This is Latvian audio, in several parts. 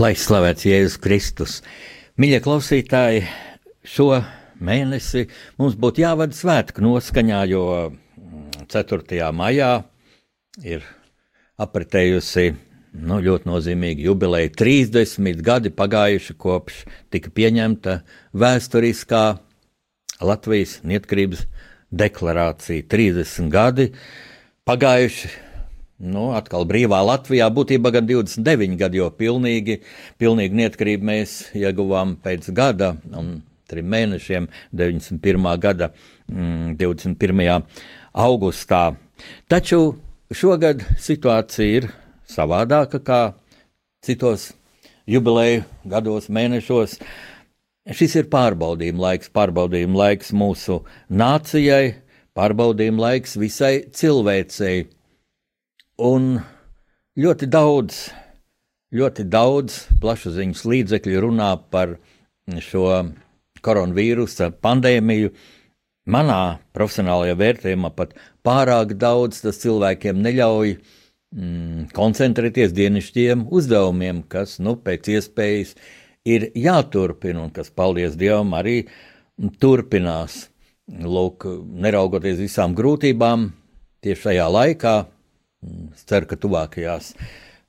Lai slavēts Jēzus Kristus. Mīļie klausītāji, šo mēnesi mums būtu jāvada svētku noskaņā, jo 4. Mm, maijā ir apritējusi nu, ļoti nozīmīga jubileja. 30 gadi pagājuši kopš tika pieņemta vēsturiskā Latvijas neatkarības deklarācija. 30 gadi pagājuši. Nu, atkal brīvā Latvijā būtībā gan 29 gadi, jo pilnīgi, pilnīgi neatkarību mēs ieguvām pēc gada un trim mēnešiem, 91. gada mm, 21. augustā. Taču šogad situācija ir savādāka kā citos jubileju gados, mēnešos. Šis ir pārbaudījuma laiks, pārbaudījuma laiks mūsu nācijai, pārbaudījuma laiks visai cilvēcei. Un ļoti daudz, ļoti daudz plašsaziņas līdzekļu runā par šo koronavīrusa pandēmiju. Manā profesionālajā vērtējumā pat pārāk daudz tas cilvēkiem neļauj mm, koncentrēties dienasčiem uzdevumiem, kas nu, pēc iespējas ir jāturpina un kas, paldies Dievam, arī turpinās. Lūk, neraugoties visām grūtībām, tieši šajā laikā, es ceru, ka tuvākajās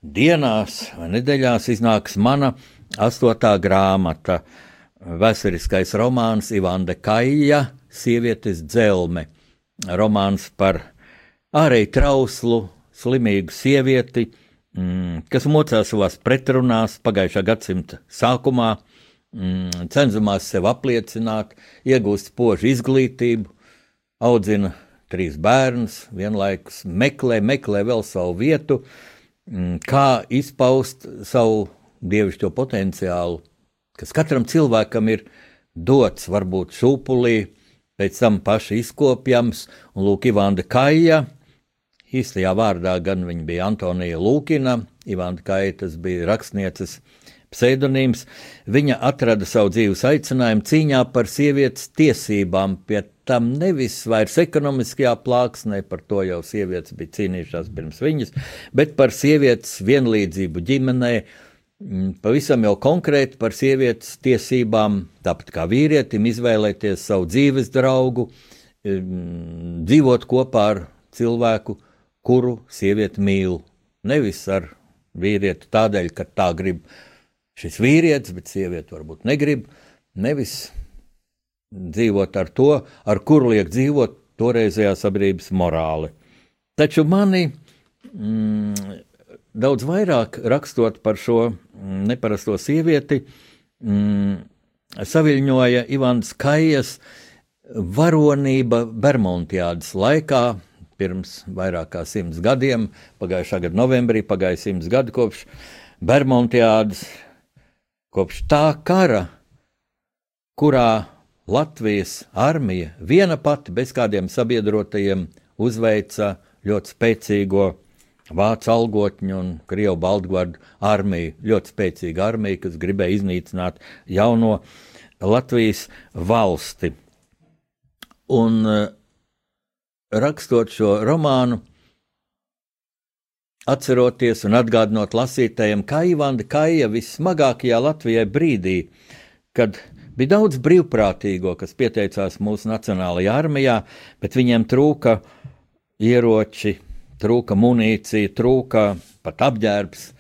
dienās vai nedēļās iznāks mana astotā grāmata, vēsturiskais romāns Ivanda Kaija, Sievietes dzelme. Romāns par ārēji trauslu, slimīgu sievieti, mm, kas mocās savās pretrunās pagājušā gadsimta sākumā, mm, cenzumās sev apliecināt, iegūst spožu izglītību, audzina trīs bērnus, vienlaikus meklē, meklē vēl savu vietu, mm, kā izpaust savu dievišķo potenciālu, kas katram cilvēkam ir dots, varbūt šūpulī, pēc tam paši izkopjams, un Lūk, Ivanda Kaija īstajā vārdā gan viņa bija Antonija Lūkina, Ivanta Kaitas bija rakstnieces pseidonīms. Viņa atrada savu dzīves aicinājumu cīņā par sievietes tiesībām, pie tam nevis vairs ekonomiskajā plāksnē, par to jau sievietes bija cīnījušās pirms viņas, bet par sievietes vienlīdzību ģimenē, mm, pavisam jau konkrēti par sievietes tiesībām, tāpat kā vīrietim, izvēlēties savu dzīves draugu, mm, dzīvot kopā ar cilvēku, kuru sieviete mīl. Nevis ar vīrieti tādēļ, ka tā grib šis vīrietis, bet sieviete varbūt negrib. Nevis dzīvot ar to, ar kuru liek dzīvot toreizējā sabiedrības morāli. Taču mani mm, daudz vairāk rakstot par šo mm, neparasto sievieti, mm, saviļņoja Ivans Kajas varonība Bermudiādas laikā, pirms vairāk kā simts gadiem. Pagājušā gada novembrī pagāja simts gadi kopš Bermudiādas, kopš tā kara, kurā Latvijas armija viena pati bez kādiem sabiedrotajiem uzveica ļoti spēcīgo vācu algotņu un krievu baltgvardu armiju. Ļoti spēcīga armija, kas gribēja iznīcināt jauno Latvijas valsti. Un rakstot šo romānu, atceroties un atgādinot lasītājiem, kā Ivanda Kaija vissmagākajā Latvijai brīdī, kad bija daudz brīvprātīgo, kas pieteicās mūsu Nacionālajā armijā, bet viņiem trūka ieroči, trūka munīcija, trūka pat apģērbs.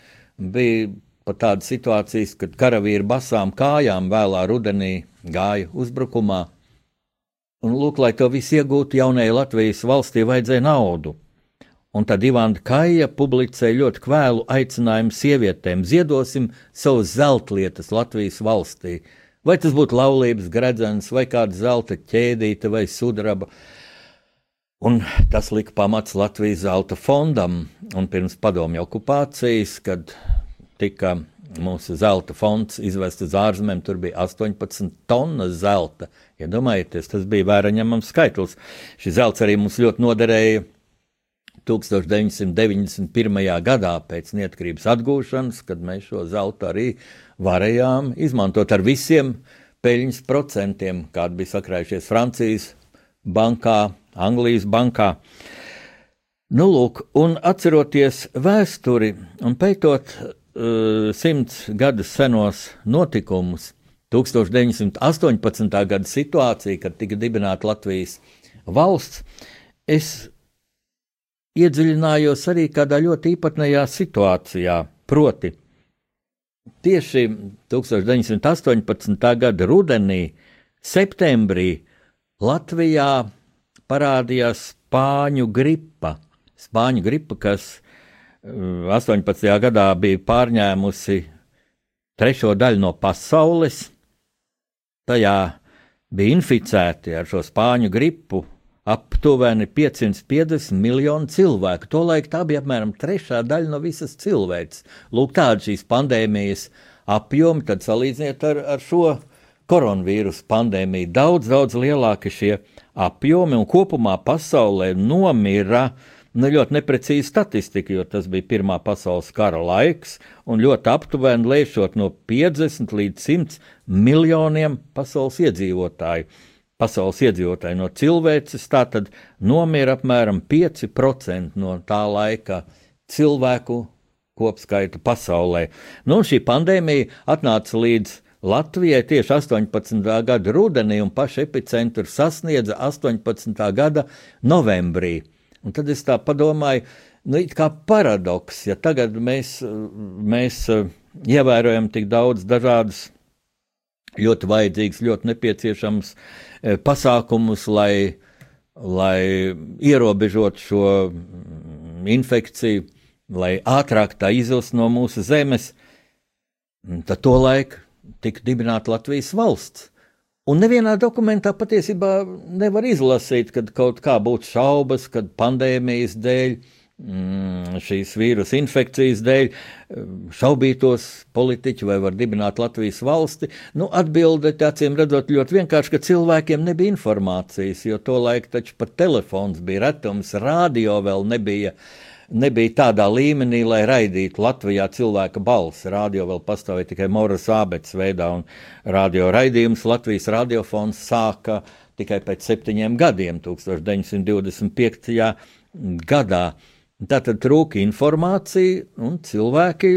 Bija pat tādas situācijas, kad karavīri basām kājām vēlā rudenī gāja uzbrukumā, Un, lūk, lai to visu iegūtu, jaunajai Latvijas valstī vajadzēja naudu. Un tad Ivāna Kaija publicēja ļoti kvēlu aicinājumu sievietēm: ziedosim savus zeltlietas Latvijas valstī. Vai tas būtu laulības gredzens, vai kāda zelta ķēdīte, vai sudraba. Un tas lika pamats Latvijas zelta fondam. Un pirms padomju okupācijas, kad tika mūsu zelta fonds izvests uz ārzemēm, tur bija 18 tonnas zelta. Iedomājieties, ja tas bija vērā ņemams skaitlis. Šis zelts arī mums ļoti noderēja 1991. gadā pēc neatkarības atgūšanas, kad mēs šo zeltu arī varējām izmantot ar visiem peļņas procentiem, kādi bija sakrājušies Francijas bankā, Anglijas bankā. Nu, lūk, un atceroties vēsturi un pētot uh, simts gadus senos notikumus, 1918. gada situācija, kad tika dibināta Latvijas valsts, es iedziļinājos arī kādā ļoti īpatnējā situācijā. Proti, tieši 1918. gada rudenī, septembrī Latvijā parādījās spāņu gripa. Spāņu gripa, kas 18. Uh, gadā bija pārņēmusi trešo daļu no pasaules, tajā bija inficēti ar šo spāņu gripu aptuveni 550 miljoni cilvēku. Tolaik tā bija apmēram trešā daļa no visas cilvēces. Lūk, tāda šīs pandēmijas apjomi, tad salīdziniet ar, ar šo koronavīrusu pandēmiju. Daudz, daudz lielāki šie apjomi, un kopumā pasaulē nomira nu, ļoti neprecīza statistika, jo tas bija Pirmā pasaules kara laiks, un ļoti aptuveni lēšot no 50 līdz 100 miljoniem pasaules iedzīvotāju pasaules iedzīvotāji no cilvēces, tātad nomira apmēram 5% no tā laika cilvēku kopskaita pasaulē. Nu, šī pandēmija atnāca līdz Latvijai tieši 18. gada rudenī, un pašu epicentru sasniedza 18. gada novembrī. Un tad es tā padomāju, nu, kā paradoks, ja tagad mēs, mēs uh, ievērojam tik daudz dažādas ļoti vajadzīgs, ļoti nepieciešams eh, pasākumus, lai, lai ierobežotu šo mm, infekciju, lai ātrāk tā izilst no mūsu zemes, tad to laiku tika dibināta Latvijas valsts. Un nevienā dokumentā patiesībā nevar izlasīt, kad kaut kā būtu šaubas, kad pandēmijas dēļ uh, šīs vīrusu infekcijas dēļ mm, šaubītos politiķi vai var dibināt Latvijas valsti? Nu, atbilde acīm redzot ļoti vienkārši, ka cilvēkiem nebija informācijas, jo to laiku taču pat telefons bija retums, rādio vēl nebija. Nebija tādā līmenī, lai raidītu Latvijā cilvēka balsi. Radio vēl pastāvēja tikai Moras abets veidā, un radio raidījums Latvijas radiofons sāka tikai pēc septiņiem gadiem, 1925. gadā. Tātad trūka informācija, un cilvēki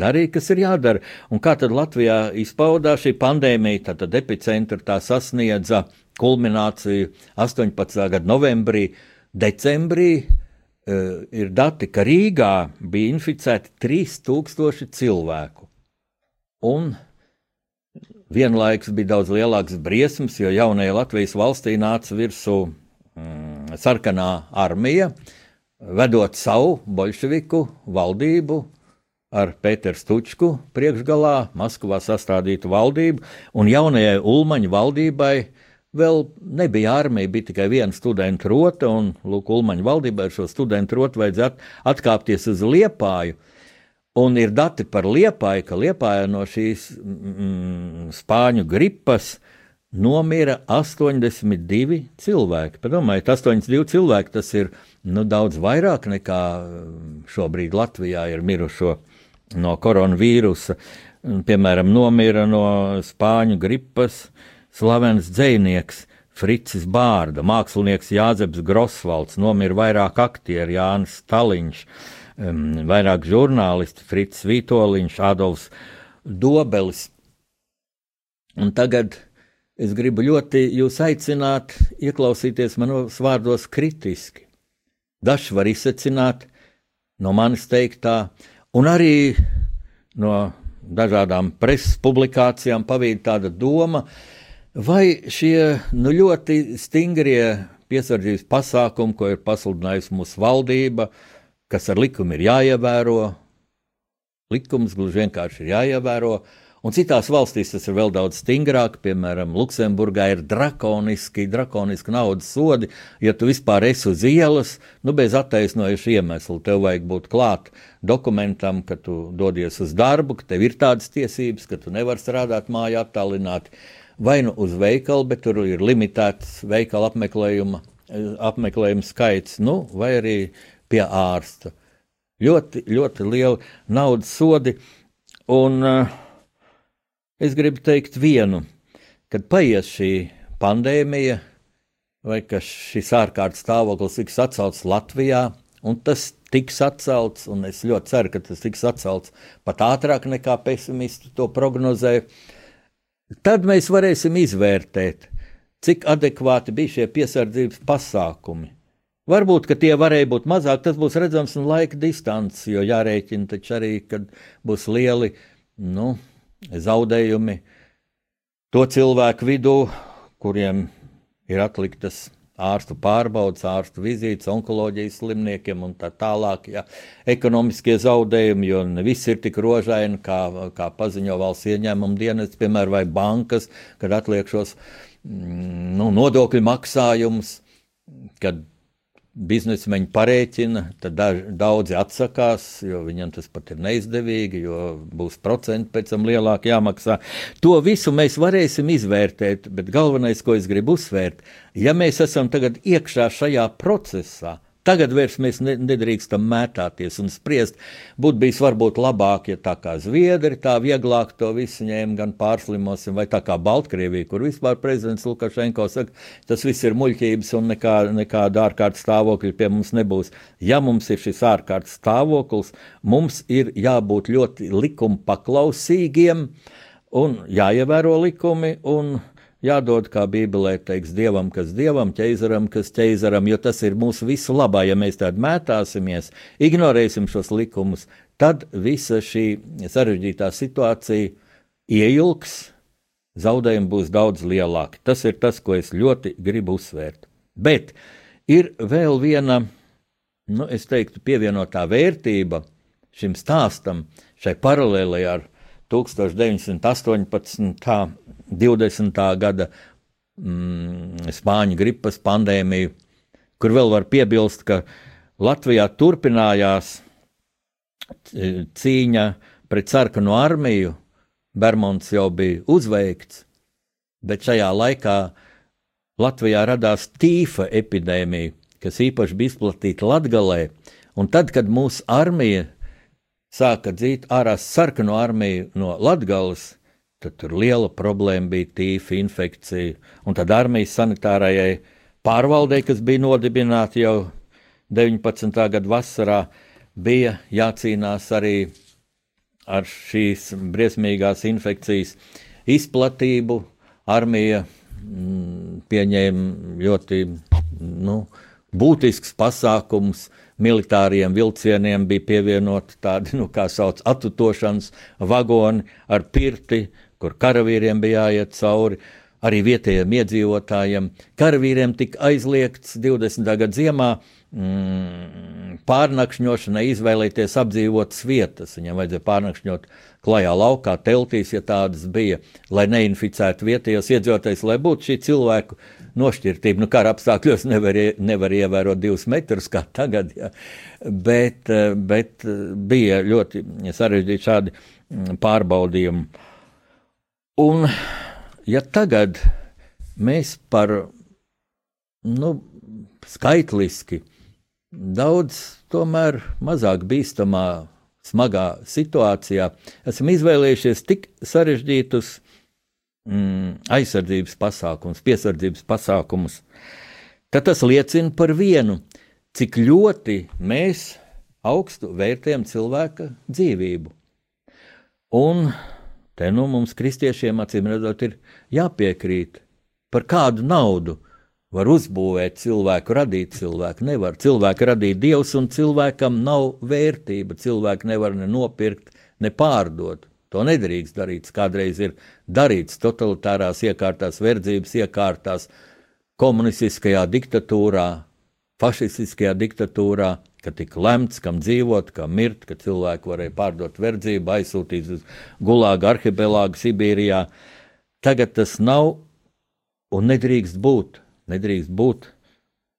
darīja, kas ir jādara. Un kā tad Latvijā izpaudās šī pandēmija? Tātad epicentrs tā sasniedza kulmināciju 18. gada novembrī, decembrī. Uh, ir dati, ka Rīgā bija inficēti 3000 cilvēku. Un vienlaikus bija daudz lielāks briesmas, jo jaunajai Latvijas valstī nāca virsū mm, sarkanā armija, uh, vedot savu bolševiku valdību ar Pēteru Stučku priekšgalā, Maskavā sastādītu valdību, un jaunajai Ulmaņa valdībai vēl nebija armija, bija tikai viena studentu rota, un Lūk, Ulmaņa valdībai ar šo studentu rotu vajadzētu atkāpties uz Liepāju. Un ir dati par Liepāju, ka Liepāja no šīs mm, spāņu gripas nomira 82 cilvēki. Padomājiet, 82 cilvēki tas ir nu, daudz vairāk nekā um, šobrīd Latvijā ir mirušo no koronavīrusa. Piemēram, nomira no spāņu gripas slavens dzinieks. Fricis Bārda, mākslinieks Jāzeps Grosvalds, nomira vairāk aktieri, Jānis Staliņš, vairāk žurnālisti, Frits Vitoļņš, Adolfs Dobelis. Un tagad es gribu ļoti jūs aicināt ieklausīties manos vārdos kritiski. Dažs var izsecināt no manis teiktā, un arī no dažādām preses publikācijām pavīd tāda doma, vai šie nu, ļoti stingrie piesardzības pasākumi, ko ir pasludinājusi mūsu valdība, kas ar likumu ir jāievēro, likums gluži vienkārši ir jāievēro, Un citās valstīs tas ir vēl daudz stingrāk, piemēram, Luksemburgā ir drakoniski, drakoniski naudas sodi. Ja tu vispār esi uz ielas, nu bez attaisnojuša iemesla, tev vajag būt klāt dokumentam, ka tu dodies uz darbu, ka tev ir tādas tiesības, ka tu nevari strādāt mājā attālināti. Vai nu uz veikalu, bet tur ir limitēts veikala apmeklējuma, apmeklējuma skaits, nu, vai arī pie ārsta. Ļoti, ļoti liela naudas sodi. Un, uh, Es gribu teikt vienu, kad paies šī pandēmija, vai ka šis ārkārtas stāvoklis tiks atcelts Latvijā, un tas tiks atcelts, un es ļoti ceru, ka tas tiks atcelts pat ātrāk nekā pesimisti to prognozēja, tad mēs varēsim izvērtēt, cik adekvāti bija šie piesardzības pasākumi. Varbūt, ka tie varēja būt mazāk, tas būs redzams no laika distances, jo jārēķina taču arī, kad būs lieli, nu, zaudējumi to cilvēku vidū, kuriem ir atliktas ārstu pārbaudas, ārstu vizītes, onkoloģijas slimniekiem un tā tālāk. Ja, ekonomiskie zaudējumi, jo ne viss ir tik rožaini, kā, kā paziņo valsts ieņēmuma dienas, piemēram, vai bankas, kad atliek šos mm, nu, nodokļu maksājumus, kad biznesmeņi parēķina, tad daudzi atsakās, jo viņam tas pat ir neizdevīgi, jo būs procenti pēc tam lielāki jāmaksā. To visu mēs varēsim izvērtēt, bet galvenais, ko es gribu uzsvērt, ja mēs esam tagad iekšā šajā procesā, Tagad vairs mēs nedrīkstam mētāties un spriest. Būtu bijis varbūt labāk, ja tā kā Zviedri tā vieglāk to visu ņēma, gan pārslimosim, vai tā kā Baltkrievija, kur vispār prezidents Lukašenko saka, tas viss ir muļķības un nekā, nekāda ārkārtas stāvokļa pie mums nebūs. Ja mums ir šis ārkārtas stāvoklis, mums ir jābūt ļoti likuma paklausīgiem un jāievēro likumi. Un, Jādod, kā Bībelē teiks, dievam, kas dievam, ķeizaram, kas ķeizaram, jo tas ir mūsu visu labā. Ja mēs tādu mētāsimies, ignorēsim šos likumus, tad visa šī sarežģītā situācija ieilgs, zaudējumi būs daudz lielāki. Tas ir tas, ko es ļoti gribu uzsvērt. Bet ir vēl viena, nu, es teiktu, pievienotā vērtība šim stāstam, šai paralēlē ar 1918. 20. gada mm, spāņu gripas pandēmiju, kur vēl var piebilst, ka Latvijā turpinājās cīņa pret sarkanu armiju. Bermons jau bija uzveikts, bet šajā laikā Latvijā radās tīfa epidēmija, kas īpaši bija izplatīta Latvijā. Un tad, kad mūsu armija sāka dzīt ārā sarkanu armiju no Latvijas, tad tur liela problēma bija tīfa infekcija. Un tad armijas sanitārajai pārvaldei, kas bija nodibināta jau 19. gada vasarā, bija jācīnās arī ar šīs briesmīgās infekcijas izplatību. Armija mm, pieņēma ļoti nu, būtisks pasākums, militāriem vilcieniem bija pievienoti tādi, nu, kā sauc, atutošanas vagoni ar pirti, kur karavīriem bija jāiet cauri, arī vietējiem iedzīvotājiem. Karavīriem tika aizliegts 20. gada ziemā mm, pārnakšņošanai izvēlēties apdzīvotas vietas. Viņam vajadzēja pārnakšņot klajā laukā, teltīs, ja tādas bija, lai neinficētu vietējos iedzīvotājus, lai būtu šī cilvēku nošķirtība. Nu, kara apstākļos nevar, nevar ievērot divus metrus kā tagad, ja. bet, bet bija ļoti sarežģīti šādi mm, pārbaudījumi. Un, ja tagad mēs par nu, skaitliski daudz tomēr mazāk bīstamā, smagā situācijā esam izvēlējušies tik sarežģītus mm, aizsardzības pasākumus, piesardzības pasākumus, tad tas liecina par vienu, cik ļoti mēs augstu vērtējam cilvēka dzīvību. Un Te nu mums, kristiešiem, acīm redzot, ir jāpiekrīt, par kādu naudu var uzbūvēt cilvēku, radīt cilvēku. Nevar cilvēku radīt dievs, un cilvēkam nav vērtība. Cilvēku nevar ne nopirkt, ne pārdot. To nedrīkst darīt. Kādreiz ir darīts totalitārās iekārtās, verdzības iekārtās, komunistiskajā diktatūrā, fašistiskajā diktatūrā. ka tika lemts, kam dzīvot, kam mirt, ka cilvēki varēja pārdot verdzību, aizsūtīt uz Gulāgu arhipelāgu Sibīrijā. Tagad tas nav un nedrīkst būt. Nedrīkst būt.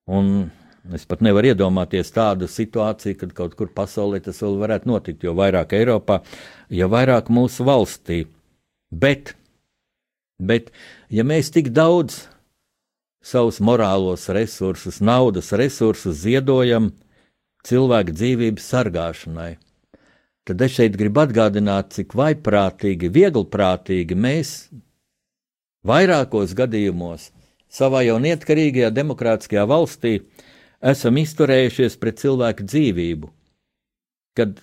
Un es pat nevaru iedomāties tādu situāciju, kad kaut kur pasaulē tas vēl varētu notikt, jo vairāk Eiropā, jo vairāk mūsu valstī. Bet, bet ja mēs tik daudz savus morālos resursus, naudas resursus ziedojam, cilvēku dzīvības sargāšanai. Tad es šeit gribu atgādināt, cik vaiprātīgi, vieglprātīgi mēs vairākos gadījumos savā jau neatkarīgajā demokrātiskajā valstī esam izturējušies pret cilvēku dzīvību. Kad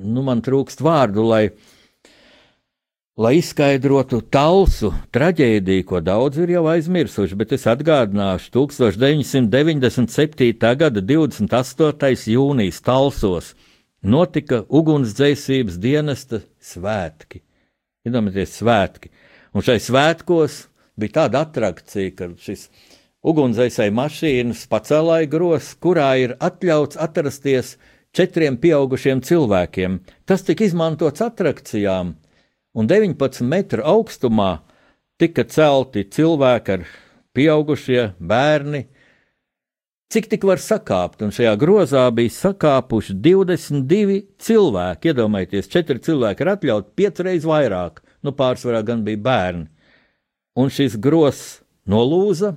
nu, man trūkst vārdu, lai lai izskaidrotu talsu traģēdiju, ko daudz ir jau aizmirsuši, bet es atgādināšu 1997. gada 28. jūnijas talsos notika ugunsdzēsības dienesta svētki. Iedomājieties, svētki. Un šai svētkos bija tāda attrakcija, ka šis ugunsdzēsēji mašīnas pacēlāja gros, kurā ir atļauts atrasties četriem pieaugušiem cilvēkiem. Tas tika izmantots attrakcijām un 19 metru augstumā tika celti cilvēki ar pieaugušie bērni. Cik tik var sakāpt, un šajā grozā bija sakāpuši 22 cilvēki. Iedomājieties, 4 cilvēki ir atļauti 5 reizes vairāk, nu pārsvarā gan bija bērni. Un šis grozs nolūza,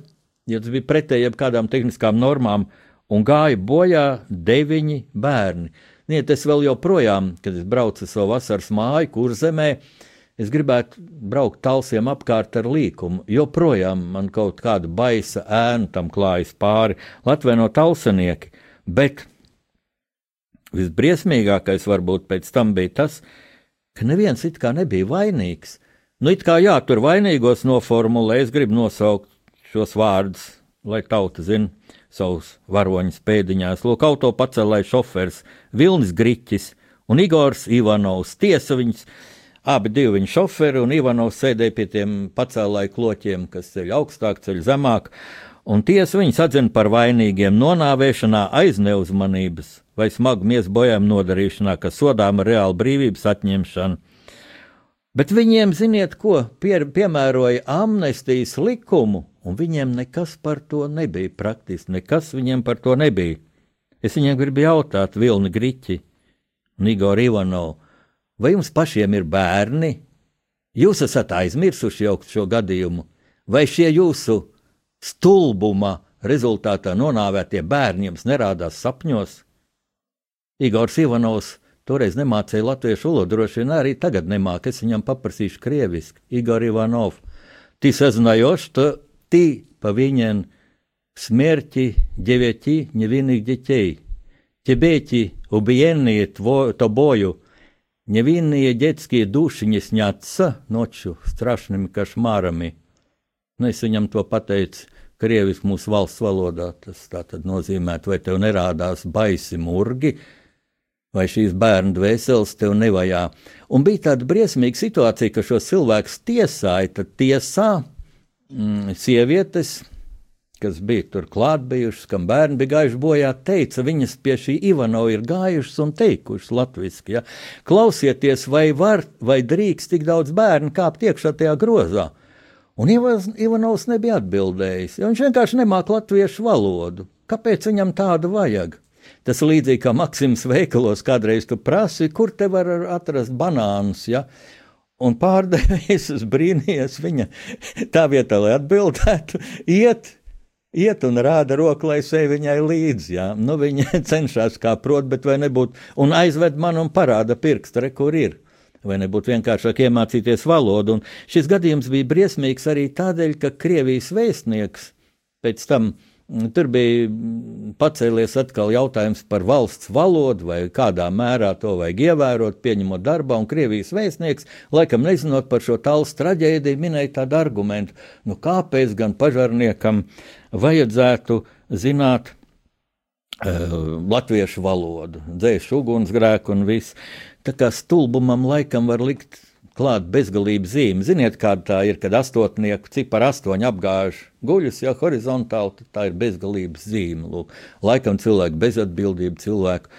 ja tas bija pretēji jebkādām tehniskām normām, un gāja bojā 9 bērni. Niet, es vēl joprojām, kad es braucu savu vasaras māju, kur zemē, es gribētu braukt talsiem apkārt ar līkumu. Joprojām man kaut kāda baisa ēna tam klājas pāri, Latvijā no talsanieki. Bet visbriesmīgākais varbūt pēc tam bija tas, ka neviens it kā nebija vainīgs. Nu, it kā jā, tur vainīgos noformulē, es gribu nosaukt šos vārdus, lai tauta zinātu savus varoņus pēdiņās. Lūk, auto pacēlāja šofers Vilnis Griķis un Igors Ivanovs. Tiesa viņus, abi divi viņa šoferi un Ivanovs sēdēja pie tiem pacēlāja kloķiem, kas ceļ augstāk, ceļ zemāk. Un tiesa viņus atzina par vainīgiem nonāvēšanā aiz neuzmanības vai smagu miesu bojājumu nodarīšanā, kas sodām ar reālu brīvības atņemšanu. Bet viņiem, ziniet, ko pie, piemēroja amnestijas likumu, un viņiem nekas par to nebija. Praktiski nekas viņiem par to nebija. Es viņiem gribu jautāt, Vilni Griķi, Nigor Ivanov, vai jums pašiem ir bērni? Jūs esat aizmirsuši jau šo gadījumu, vai šie jūsu stulbuma rezultātā nonāvētie bērni jums nerādās sapņos? Igors Ivanovs toreiz nemācīja latviešu valodu, droši vien arī tagad nemāca. Es viņam paprasīšu krieviski, Igor Ivanov. Ты сознаешь, что ты повинен в смерти девяти невинных детей. Тебе эти убиенные тво, тобою невинные детские души не снятся ночью страшными кошмарами. Nu, es viņam to pateicu krieviski mūsu valsts valodā. Tas tā tad nozīmē, vai tev nerādās baisi murgi, vai šīs bērnu dvēseles tev nevajā. Un bija tāda briesmīga situācija, ka šos cilvēkus tiesāja, tad tiesā mm, sievietes, kas bija tur klāt bijušas, kam bērni bija gājuši bojā, teica, viņas pie šī Ivanova ir gājušas un teikušas latviski, ja, klausieties, vai var, vai drīkst tik daudz bērnu kāpt iekšā tajā grozā. Un Ivanovs nebija atbildējis, jo viņš vienkārši nemāca latviešu valodu. Kāpēc viņam tādu vajag? Tas līdzīgi kā Maksims veikalos kādreiz tu prasi, kur te var atrast banānus, ja? Un pārdevējs uz brīnījies viņa tā vietā, lai atbildētu, iet, iet un rāda roku, lai sevi viņai līdzi. Jā. Nu, viņa cenšas kā prot, bet vai nebūtu, un aizved man un parāda pirkstu, re, kur ir. Vai nebūtu vienkāršāk iemācīties valodu. Un šis gadījums bija briesmīgs arī tādēļ, ka Krievijas vēstnieks pēc tam Tur bija pacēlies atkal jautājums par valsts valodu, vai kādā mērā to vajag ievērot, pieņemot darbā, un Krievijas vēstnieks, laikam nezinot par šo tālu traģēdiju, minēja tādu argumentu, nu kāpēc gan pažarniekam vajadzētu zināt uh, latviešu valodu, dzēšu ugunsgrēku un viss. Tā kā stulbumam laikam var likt klāt bezgalības zīme. Ziniet, kāda tā ir, kad astotnieku cipara astoņi apgāž guļus, ja horizontāli, tad tā ir bezgalības zīme. Lūk, laikam cilvēku bezatbildība, cilvēku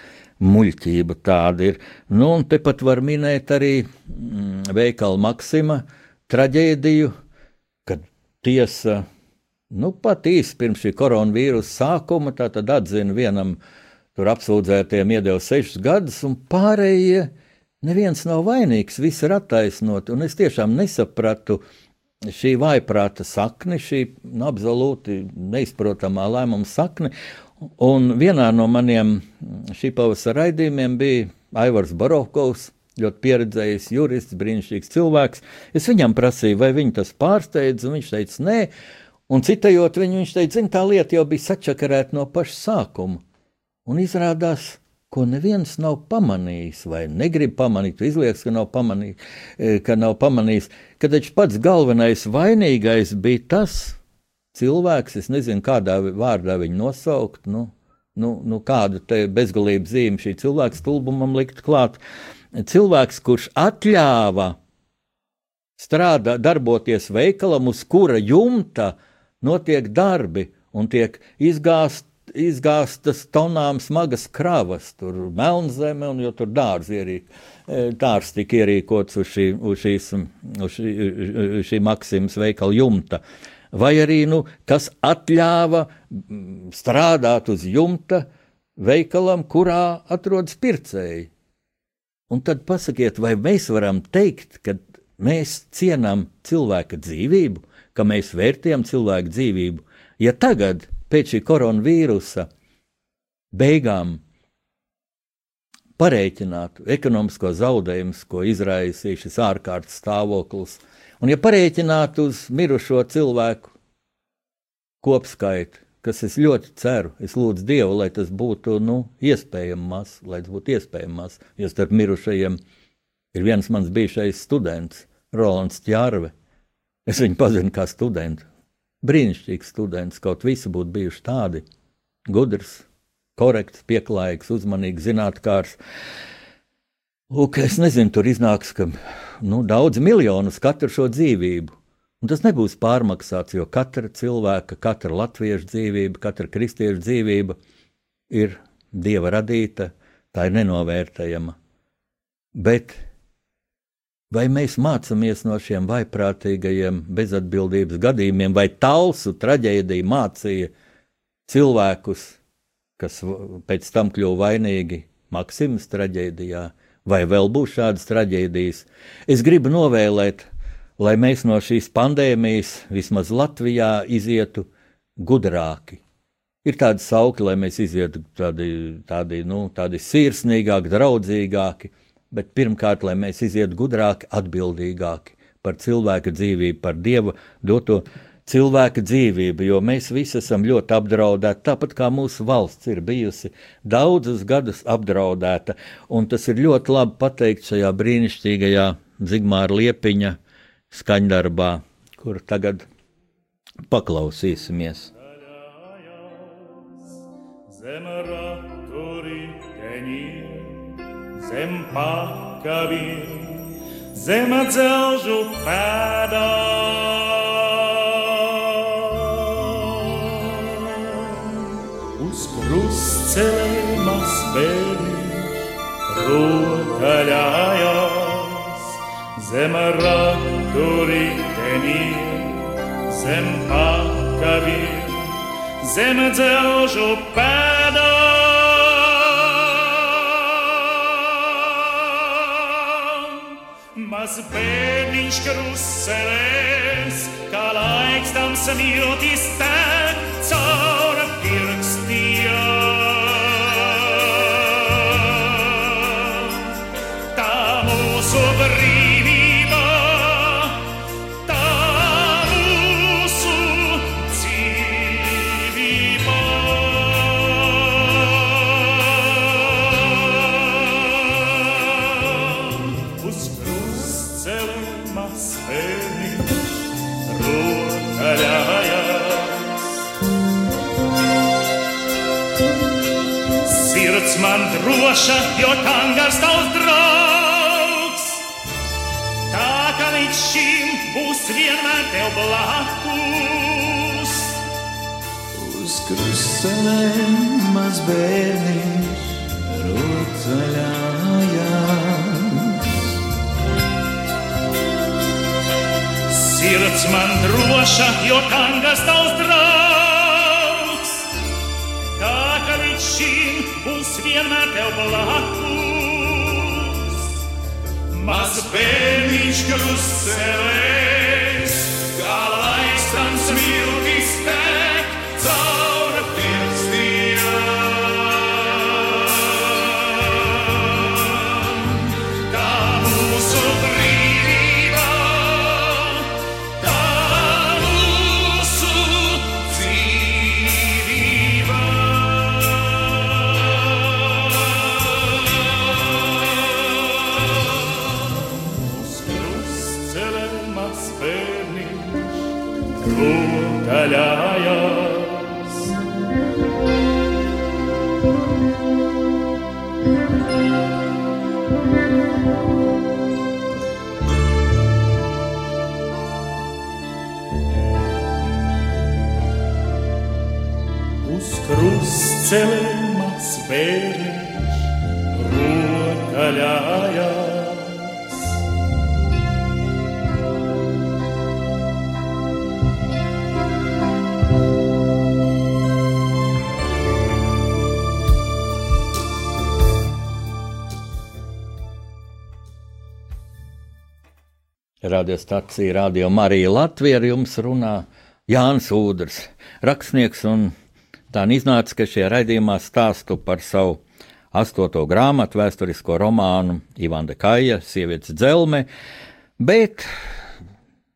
muļķība tāda ir. Nu, un tepat var minēt arī mm, veikala Maksima traģēdiju, kad tiesa, nu, pat īsi pirms šī koronavīrusa sākuma, atzina vienam tur apsūdzētiem iedeva sešus gadus, un pārējie neviens nav vainīgs, viss ir attaisnot, un es tiešām nesapratu, šī vaiprāta sakne, šī absolūti neizprotamā lēmuma sakne, Un vienā no maniem šī pavasara raidījumiem bija Aivars Barovkovs, ļoti pieredzējis jurists, brīnišķīgs cilvēks. Es viņam prasīju, vai viņu tas pārsteidz, un viņš teica, nē. Un citējot viņu, viņš teica, zin, tā lieta jau bija sačakarēta no paša sākuma. Un izrādās, ko neviens nav pamanījis, vai negrib pamanīt, izliekas, ka nav pamanījis, e, ka nav pamanījis, ka taču pats galvenais vainīgais bija tas, cilvēks, es nezinu, kādā vārdā viņu nosaukt, nu, nu, nu kādu bezgalības zīmi šī cilvēka stulbumam likt klāt. Cilvēks, kurš atļāva strādāt, darboties veikalam, uz kura jumta notiek darbi un tiek izgāzt izgāztas tonām smagas kravas, tur melnzeme, un jo tur dārzi ierīk, dārs tika ierīkots uz šī, uz šīs, uz šī, šī Maksimas veikala jumta. Vai arī nu, kas ļāva mm, strādāt uz jumta veikalam, kurā atrodas pircēji. Un tad pasakiet, vai mēs varam teikt, ka mēs cienām cilvēka dzīvību, ka mēs vērtējam cilvēku dzīvību, ja tagad, pēc šī koronavīrusa beigām, parēķinātu ekonomisko zaudējumu, ko izraisīja šis ārkārtas stāvoklis, Un, ja parēķināt uz mirušo cilvēku kopskaitu, kas es ļoti ceru, es lūdzu Dievu, lai tas būtu nu, iespējams, lai tas būtu iespējams, jo starp mirušajiem ir viens mans bijušais students, Rolands Čārve. Es viņu pazinu kā studentu. Brīnišķīgs students, kaut visi būtu bijuši tādi gudrs, korekts, pieklājīgs, uzmanīgs, zinātnākārs. Lūk, es nezinu, tur iznāks, ka nu, daudz miljonus katru šo dzīvību. Un tas nebūs pārmaksāts, jo katra cilvēka, katra latviešu dzīvība, katra kristiešu dzīvība ir dieva radīta, tā ir nenovērtējama. Bet vai mēs mācāmies no šiem vaiprātīgajiem bezatbildības gadījumiem, vai talsu traģēdija mācīja cilvēkus, kas pēc tam kļuva vainīgi Maksimas traģēdijā? vai vēl būs šādas traģēdijas. Es gribu novēlēt, lai mēs no šīs pandēmijas, vismaz Latvijā, izietu gudrāki. Ir tādi saukļi, lai mēs izietu tādi, tādi, nu, tādi sirsnīgāki, draudzīgāki, bet pirmkārt, lai mēs izietu gudrāki, atbildīgāki par cilvēka dzīvību, par dieva doto cilvēka dzīvību, jo mēs visi esam ļoti apdraudēti, tāpat kā mūsu valsts ir bijusi daudzus gadus apdraudēta. Un tas ir ļoti labi pateikt šajā brīnišķīgajā Zigmāra Liepiņa skaņdarbā, kur tagad paklausīsimies. Zem zem pakaviem, zem dzelžu pēdām. krustcelēmas bērniņš rotaļājās zem raturīteniem, zem pakaviem, zem dzelžu pēdām. Maz bērniņš krustcelēs, kā laiks tam samiltīs tēk droša, jo tangars tavs draugs. Tā līdz šim būs vienmēr tev blakus. Uz krustcelēm maz bērniņš rotaļājās. Sirds man droša, jo tangas tavs draugs. Šim būs vienmēr tev blakus. Maz bērniņš krustcelēs, maz bērniņš rotaļājās. Radiostacija Radio Marija Latvija ar jums runā Jānis Udrs, rakstnieks, un tā iznāca, ka šajā raidījumā stāstu par savu astoto grāmatu, vēsturisko romānu Ivanda Kaja, sievietes dzelme, bet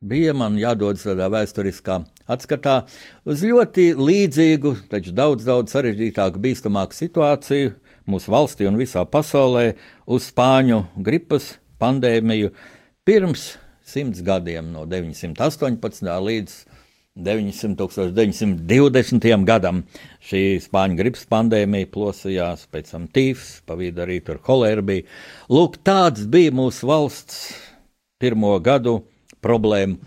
bija man jādodas tādā vēsturiskā atskatā uz ļoti līdzīgu, taču daudz, daudz sarežģītāku, bīstamāku situāciju mūsu valstī un visā pasaulē, uz spāņu gripas pandēmiju pirms simts gadiem, no 918. līdz 900, 1920. gadam. Šī spāņu gripas pandēmija plosījās, pēc tam tīfs, pa vidu arī tur holēra bija. Lūk, tāds bija mūsu valsts pirmo gadu problēmu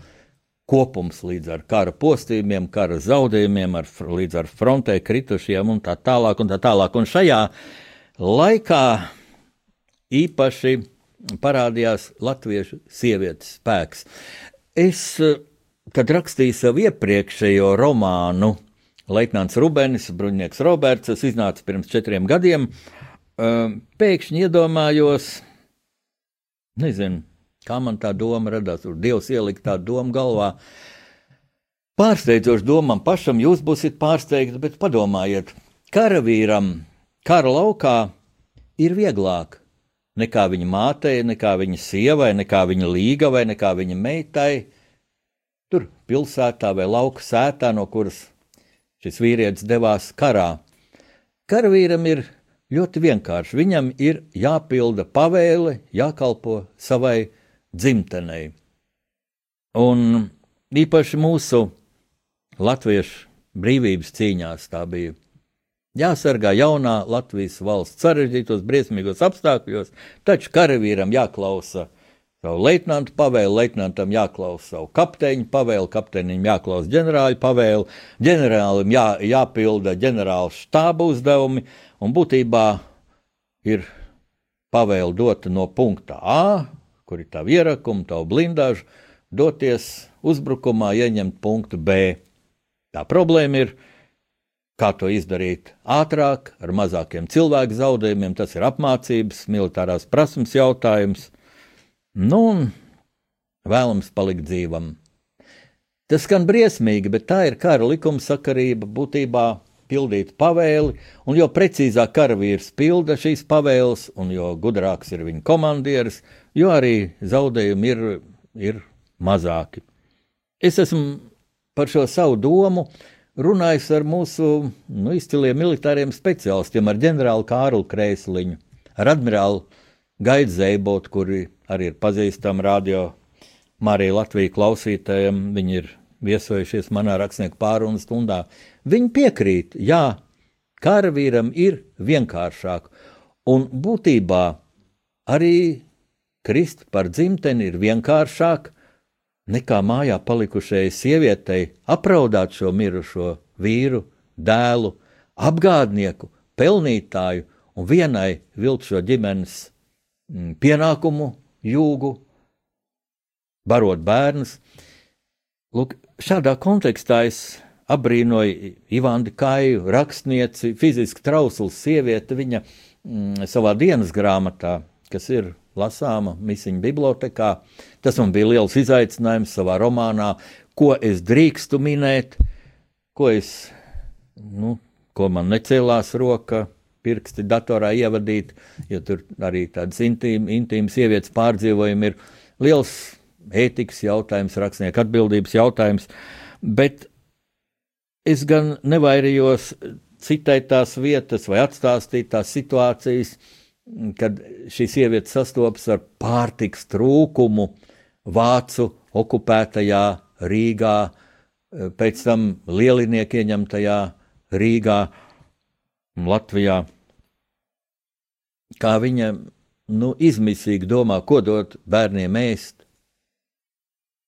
kopums līdz ar kara postījumiem, kara zaudējumiem, ar, līdz ar frontē kritušiem un tā tālāk. Un tā tālāk. Un šajā laikā īpaši parādījās latviešu sievietes spēks. Es, kad rakstīju savu iepriekšējo romānu, Leitnants Rubens, Bruņnieks Roberts, tas iznāca pirms četriem gadiem, pēkšņi iedomājos, nezinu, kā man tā doma radās, tur Dievs ielika tā doma galvā. Pārsteidzoši domam pašam, jūs būsiet pārsteigti, bet padomājiet, karavīram kara laukā ir vieglāk nekā viņa mātei, nekā viņa sievai, nekā viņa līgavai, nekā viņa meitai. Pilsētā vai lauka sētā, no kuras šis vīrietis devās karā. Karavīram ir ļoti vienkārši. Viņam ir jāpilda pavēle, jākalpo savai dzimtenei. Un īpaši mūsu latviešu brīvības cīņās tā bija jāsargā jaunā Latvijas valsts sarežģītos, briesmīgos apstākļos, taču karavīram jāklausa savu leitnantu pavēlu, leitnantam jāklausa savu kapteiņu pavēlu, kapteinim jāklausa ģenerāļu pavēlu, ģenerālim jā, jāpilda ģenerāla štāba uzdevumi, un būtībā ir pavēle dota no punkta A, kur ir tā ierakuma, tā blindāža, doties uzbrukumā, ieņemt punktu B. Tā problēma ir, kā to izdarīt ātrāk, ar mazākiem cilvēku zaudējumiem. Tas ir apmācības, militārās prasmes jautājums. Nu, vēlams palikt dzīvam. Tas skan briesmīgi, bet tā ir kara likumsakarība būtībā pildīt pavēli, un jo precīzāk karavīrs pilda šīs pavēles, un jo gudrāks ir viņa komandieris, jo arī zaudējumi ir, ir mazāki. Es esmu par šo savu domu runājis ar mūsu nu, izciliem militāriem speciālistiem, ar ģenerāli Kārlu Kreisliņu, ar admirāli Gaidu Zeibotu, kuri arī ir pazīstami radio Marija Latvijas klausītājiem. Viņi ir viesojušies manā rakstnieku pārunu stundā. Viņi piekrīt, jā, karavīram ir vienkāršāk, un būtībā arī krist par dzimteni ir vienkāršāk nekā mājā palikušai sievietei apraudāt šo mirušo vīru, dēlu, apgādnieku, pelnītāju un vienai vilkt šo ģimenes mm, pienākumu, jūgu, barot bērnus. Lūk, šādā kontekstā es apbrīnoju Ivānu Kāju, rakstnieci, fiziski trausls sieviete, viņa mm, savā dienas grāmatā, kas ir lasāma misiņu bibliotekā. Tas man bija liels izaicinājums savā romānā, ko es drīkstu minēt, ko, es, nu, ko man necēlās roka, pirksti datorā ievadīt, jo tur arī tādas intīmas, intīmas sievietes pārdzīvojumi ir. Liels ētikas jautājums, rakstnieka atbildības jautājums, bet es gan nevairījos citēt tās vietas vai atstāstīt tās situācijas, kad šī sieviete sastopas ar pārtiks trūkumu Vācu okupētajā Rīgā, pēc tam lielinieki ieņemtajā Rīgā, Latvijā. Kā viņa nu, izmisīgi domā, ko dot bērniem ēst,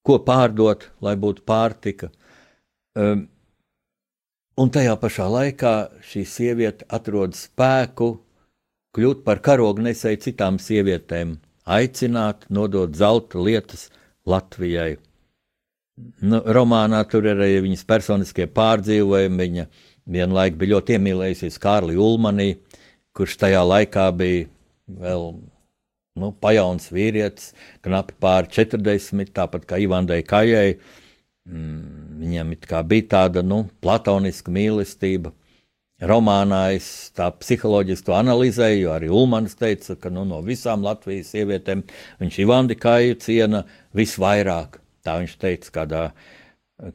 ko pārdot, lai būtu pārtika. Um, un tajā pašā laikā šī sieviete atrod spēku kļūt par karogu nesēju citām sievietēm, aicināt, nodot zelta lietas Latvijai. Nu, romānā tur ir arī viņas personiskie pārdzīvojumi. Viņa vienlaik bija ļoti iemīlējusies Kārli Ulmanī, kurš tajā laikā bija vēl nu, pajauns vīrietis, knapi pār 40, tāpat kā Ivandai Kajai. Mm, viņam bija tāda nu, platoniska mīlestība Romānā es tā psiholoģiski analizēju, jo arī Ulmans teica, ka nu, no visām Latvijas sievietēm viņš Ivandi Kāju ciena visvairāk. Tā viņš teica kādā,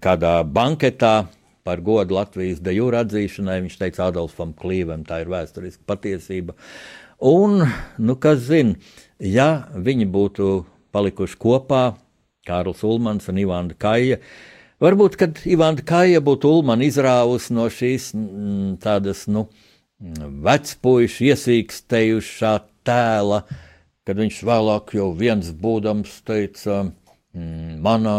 kādā banketā par godu Latvijas de jūra atzīšanai. Viņš teica Adolfam Klīvam, tā ir vēsturiska patiesība. Un, nu, kas zina, ja viņi būtu palikuši kopā, Kārls Ulmans un Ivanda Kaija, Varbūt, kad Ivāna Kāja būtu Ulmana izrāvusi no šīs mm, tādas, nu, vecpuišu iesīkstējušā tēla, kad viņš vēlāk jau viens būdams teica, manā,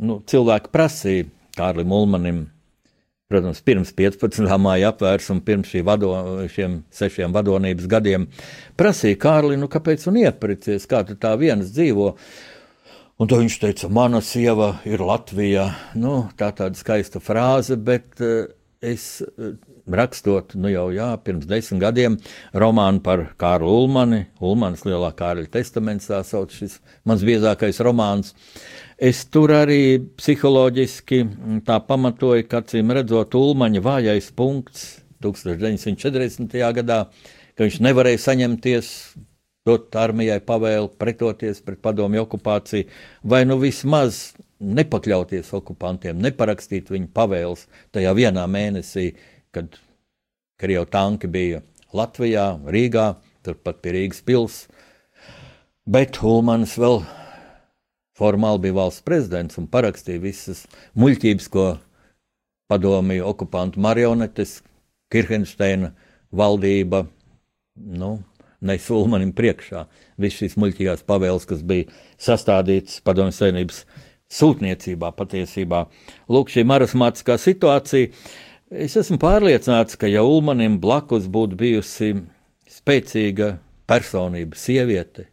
nu, cilvēki prasīja Kārlim Ulmanim, protams, pirms 15. māja apvērsuma, pirms vado, šiem sešiem vadonības gadiem, prasīja Kārli, nu, kāpēc un iepricies, kā tu tā viens dzīvo, Un to viņš teica, mana sieva ir Latvijā. Nu, tā tāda skaista frāze, bet uh, es uh, rakstot, nu jau jā, pirms desmit gadiem, romānu par Kārlu Ulmani, Ulmanas lielā Kārļa testaments, tā sauc šis mans biezākais romāns. Es tur arī psiholoģiski mm, tā pamatoju, ka, acīm redzot, Ulmaņa vājais punkts 1940. gadā, ka viņš nevarēja saņemties dot armijai pavēli pretoties pret padomju okupāciju, vai nu vismaz nepakļauties okupantiem, neparakstīt viņu pavēles tajā vienā mēnesī, kad Krievijas tanki bija Latvijā, Rīgā, turpat pie Rīgas pilsētas. Bet Ulmans vēl formāli bija valsts prezidents un parakstīja visas muļķības, ko padomju okupantu marionetes, Kirchensteina valdība, nu, nes Ulmanim priekšā. Visas šīs muļķīgās pavēles, kas bija sastādītas Padomju Savienības sūtniecībā patiesībā. Lūk, šī marasmātiskā situācija. Es esmu pārliecināts, ka ja Ulmanim blakus būtu bijusi spēcīga personība, sieviete,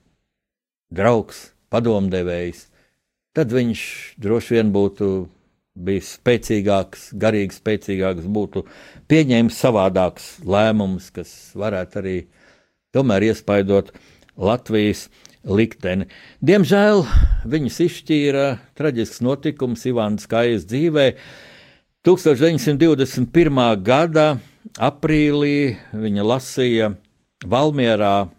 draugs, padomdevējs, tad viņš droši vien būtu bijis spēcīgāks, garīgi spēcīgāks, būtu pieņēmis savādākus lēmumus, kas varētu arī tomēr iespaidot Latvijas likteni. Diemžēl viņus izšķīra traģisks notikums Ivānas Kājas dzīvē. 1921. gada aprīlī viņa lasīja Valmierā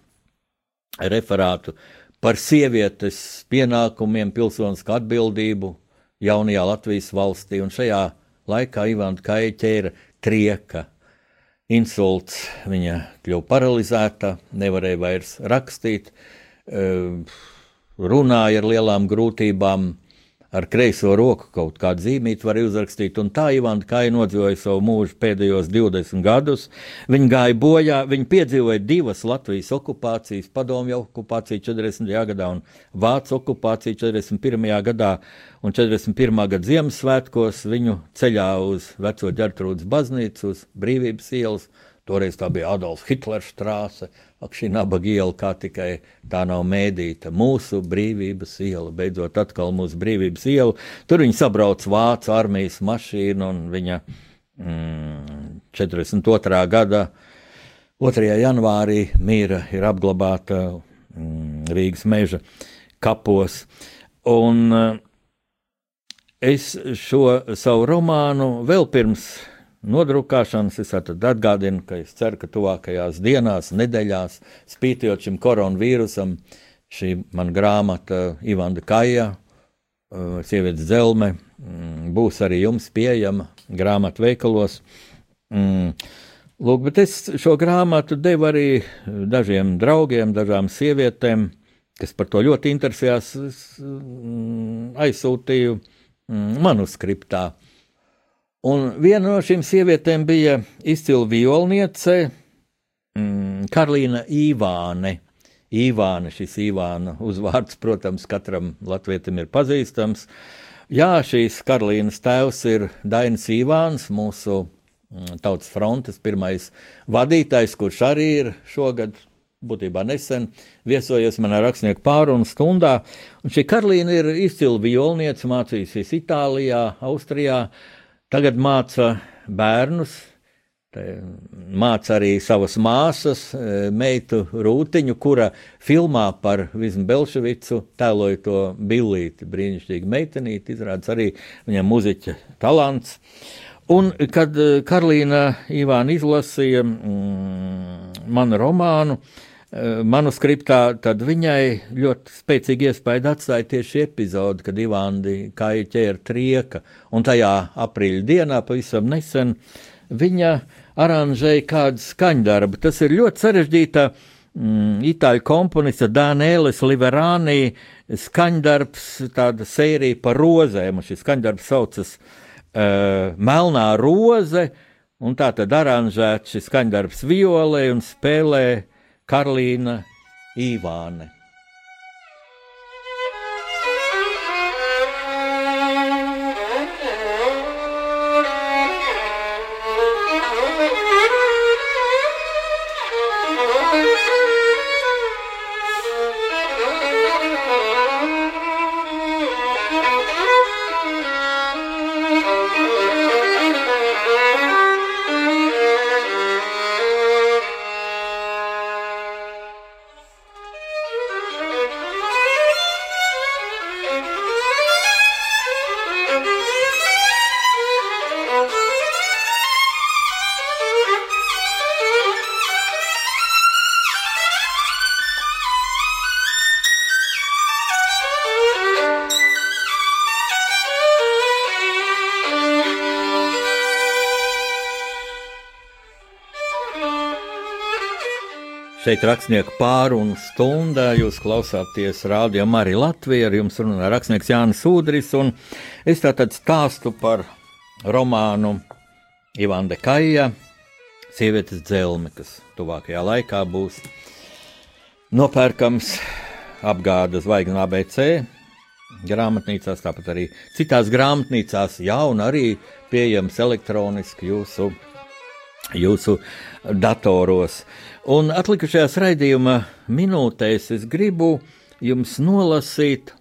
referātu par sievietes pienākumiem, pilsoniskā atbildību jaunajā Latvijas valstī, un šajā laikā Ivāna Kāja ķēra trieka insults, viņa kļuva paralizēta, nevarēja vairs rakstīt, eh, runāja ar lielām grūtībām, ar kreiso roku kaut kādu zīmīti var uzrakstīt. Un tā Ivana Kāja nodzīvoja savu mūžu pēdējos 20 gadus. Viņa gāja bojā, viņa piedzīvoja divas Latvijas okupācijas, padomju okupāciju 40. gadā un Vācu okupāciju 41. gadā. Un 41. gada Ziemassvētkos viņu ceļā uz Veco ģertrūdas baznīcu, uz Brīvības ielas. Toreiz tā bija Adolfa Hitlera strāse, ak, šī nabaga iela, kā tikai tā nav mēdīta. Mūsu brīvības iela, beidzot atkal mūsu brīvības iela. Tur viņi sabrauc Vācu armijas mašīnu un viņa mm, 42. gada 2. janvārī mīra ir apglabāta mm, Rīgas meža kapos. Un uh, es šo savu romānu vēl pirms nodrukāšanas. Es atgādinu, ka es ceru, ka tuvākajās dienās, nedēļās, spītojot šim koronavīrusam, šī man grāmata Ivanda Kaja, uh, sievietes dzelme, mm, būs arī jums pieejama grāmatu veikalos. Mm. Lūk, bet es šo grāmatu devu arī dažiem draugiem, dažām sievietēm, kas par to ļoti interesējās. Es mm, aizsūtīju manuskriptā. Un viena no šīm sievietēm bija izcila violniece mm, Karolīna Īvāne. Īvāne, šis Īvāna uzvārds, protams, katram latvietim ir pazīstams. Jā, šīs Karolīnas tēvs ir Dainis Īvāns, mūsu mm, tautas frontes pirmais vadītājs, kurš arī ir šogad būtībā nesen viesojies manā rakstnieku pārunu stundā. Un šī Karolīna ir izcila violniece, mācījusies Itālijā, Austrijā. Tagad māca bērnus, māca arī savas māsas, e, meitu Rūtiņu, kura filmā par Vismu Belševicu tēloja to billīti, brīnišķīgi meitenīti, izrādās arī viņam muziķa talants. Un, kad e, Karolīna Ivāna izlasīja mm, manu romānu, uh, manuskriptā, tad viņai ļoti spēcīgi iespēja atstāja tieši epizode, kad Ivāndi kāja ķēra trieka, un tajā aprīļa dienā pavisam nesen viņa aranžēja kādu skaņdarbu. Tas ir ļoti sarežģīta mm, itāļu komponista Dānēlis Liverānī skaņdarbs, tāda sērija par rozēm, un šis skaņdarbs saucas uh, Melnā roze, un tā tad aranžēts šis skaņdarbs violē un spēlē Karolīna Īvāne. Šeit rakstnieku pārunu stundā jūs klausāties rādījumā arī Latvijā. Ar jums runā rakstnieks Jānis Udris, un es tātad stāstu par romānu Ivanda Kaja, sievietes dzelme, kas tuvākajā laikā būs nopērkams apgāda zvaigznes ABC grāmatnīcās, tāpat arī citās grāmatnīcās, jau un arī pieejams elektroniski jūsu, jūsu datoros. Un atlikušajās raidījuma minūtēs es gribu jums nolasīt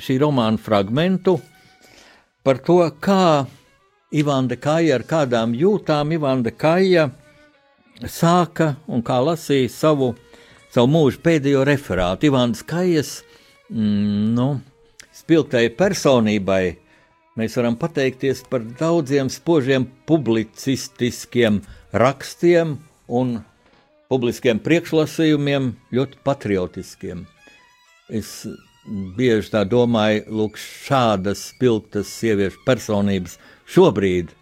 šī romāna fragmentu par to, kā Ivanda Kaja ar kādām jūtām Ivanda Kaja sāka un kā lasīja savu, savu mūžu pēdējo referātu. Ivanda Kajas mm, nu, spilgtai personībai mēs varam pateikties par daudziem spožiem publicistiskiem rakstiem un publiskiem priekšlasījumiem, ļoti patriotiskiem. Es bieži tā domāju, lūk, šādas spilgtas sieviešu personības šobrīd,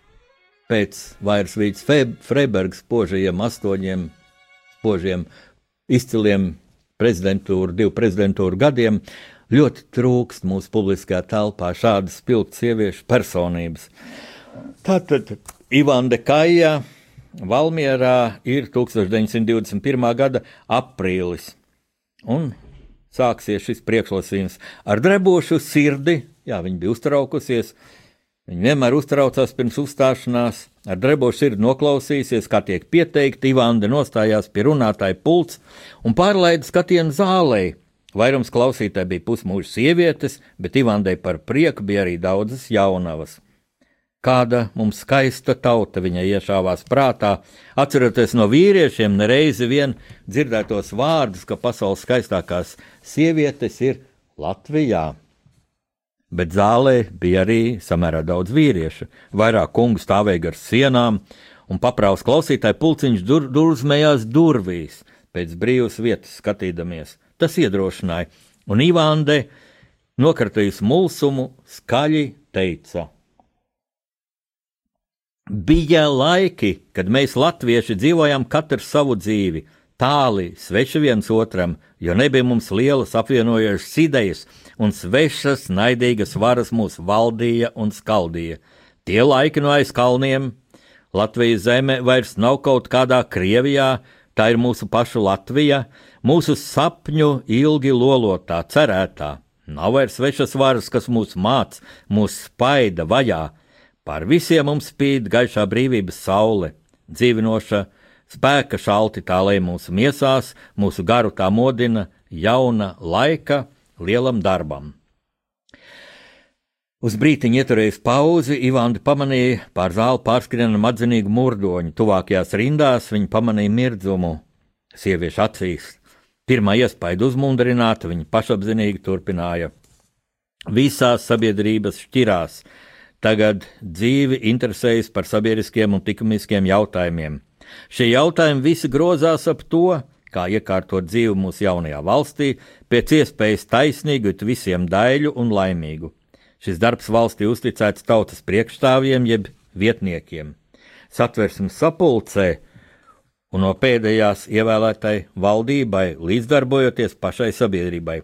pēc vairs Vīts Freibergs spožajiem astoņiem spožiem izciliem prezidentūru, divu prezidentūru gadiem, Ļoti trūkst mūsu publiskajā telpā šādas spilgtas sieviešu personības. Tātad Ivanda Kaja Valmierā ir 1921. gada aprīlis. Un sāksies šis priekšlasījums ar drebošu sirdi. Jā, viņa bija uztraukusies. Viņa vienmēr uztraucās pirms uzstāšanās, ar drebošu sirdi noklausīsies, kā tiek pieteikti. Ivanda nostājās pie runātāja pults un pārlaida skatienu zālē. Vairums klausītāji bija pusmūža sievietes, bet Ivandai par prieku bija arī daudzas jaunavas. Kāda mums skaista tauta viņai iešāvās prātā, atceroties no vīriešiem nereizi vien dzirdētos vārdus, ka pasaules skaistākās sievietes ir Latvijā. Bet zālē bija arī samērā daudz vīriešu. Vairāk kungu stāvēja gar sienām, un paprāvs klausītāju pulciņš dur, durvzmējās durvīs, pēc brīvas vietas skatīdamies. Tas iedrošināja, un Ivānde, nokartījusi mulsumu, skaļi teica: Bija laiki, kad mēs, latvieši, dzīvojām katrs savu dzīvi, tāli, sveši viens otram, jo nebija mums lielas apvienojošas idejas, un svešas, naidīgas varas mūs valdīja un skaldīja. Tie laiki no aiz kalniem, Latvijas zeme vairs nav kaut kādā Krievijā, tā ir mūsu pašu Latvija, mūsu sapņu ilgi lolotā, cerētā. Nav vairs svešas varas, kas mūs māc, mūs spaida, vajā Pār visiem mums spīd gaišā brīvības saule, dzīvinoša, spēka šalti tā lej mūsu miesās, mūsu garu tā modina jauna laika lielam darbam. Uz brīdiņu ieturējis pauzi, Ivāna pamanīja pār zāli pārskrienam atzinīgu murdoņu. Tuvākajās rindās viņa pamanīja mirdzumu sieviešu acīs. Pirmā iespēja uzmundrināta, viņa pašapzinīgi turpināja. Visās sabiedrības šķirās, Tagad dzīvi interesējas par sabiedriskiem un likumiskiem jautājumiem. Šie jautājumi visi grozās ap to, kā iekārtot dzīvi mūsu jaunajā valstī, pēc iespējas taisnīgu, visiem daļu un laimīgu. Šis darbs valstī uzticēts tautas priekšstāvjiem jeb vietniekiem. Satversmes sapulcē un no pēdējās ievēlētai valdībai līdzdarbojoties pašai sabiedrībai.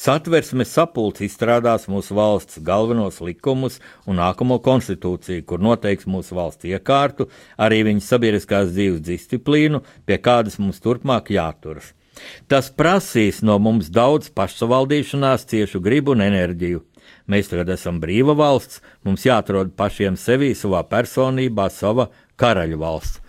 Satversmes sapulcs izstrādās mūsu valsts galvenos likumus un nākamo konstitūciju, kur noteiks mūsu valsts iekārtu, arī viņas sabiedriskās dzīves disciplīnu, pie kādas mums turpmāk jāturas. Tas prasīs no mums daudz pašsavaldīšanās, ciešu gribu un enerģiju. Mēs tagad esam brīva valsts, mums jāatrod pašiem sevi, savā personībā, sava karaļu valsts.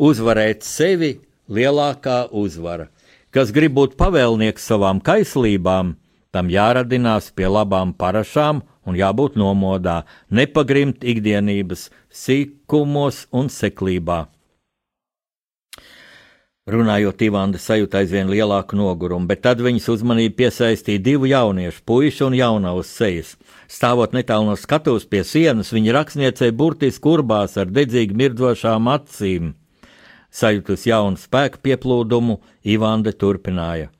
Uzvarēt sevi lielākā uzvara. Kas grib būt pavēlnieks savām kaislībām, Tam jāradinās pie labām parašām un jābūt nomodā, nepagrimt ikdienības sīkumos un seklībā. Runājot, Ivanda sajūta aizvien lielāku nogurumu, bet tad viņas uzmanību piesaistīja divu jauniešu, puišu un jaunavas sejas. Stāvot netālu no skatuves pie sienas, viņa rakstniecei burtiski kurbās ar dedzīgi mirdzošām acīm. Sajūtus jaunu spēku pieplūdumu, Ivanda turpināja.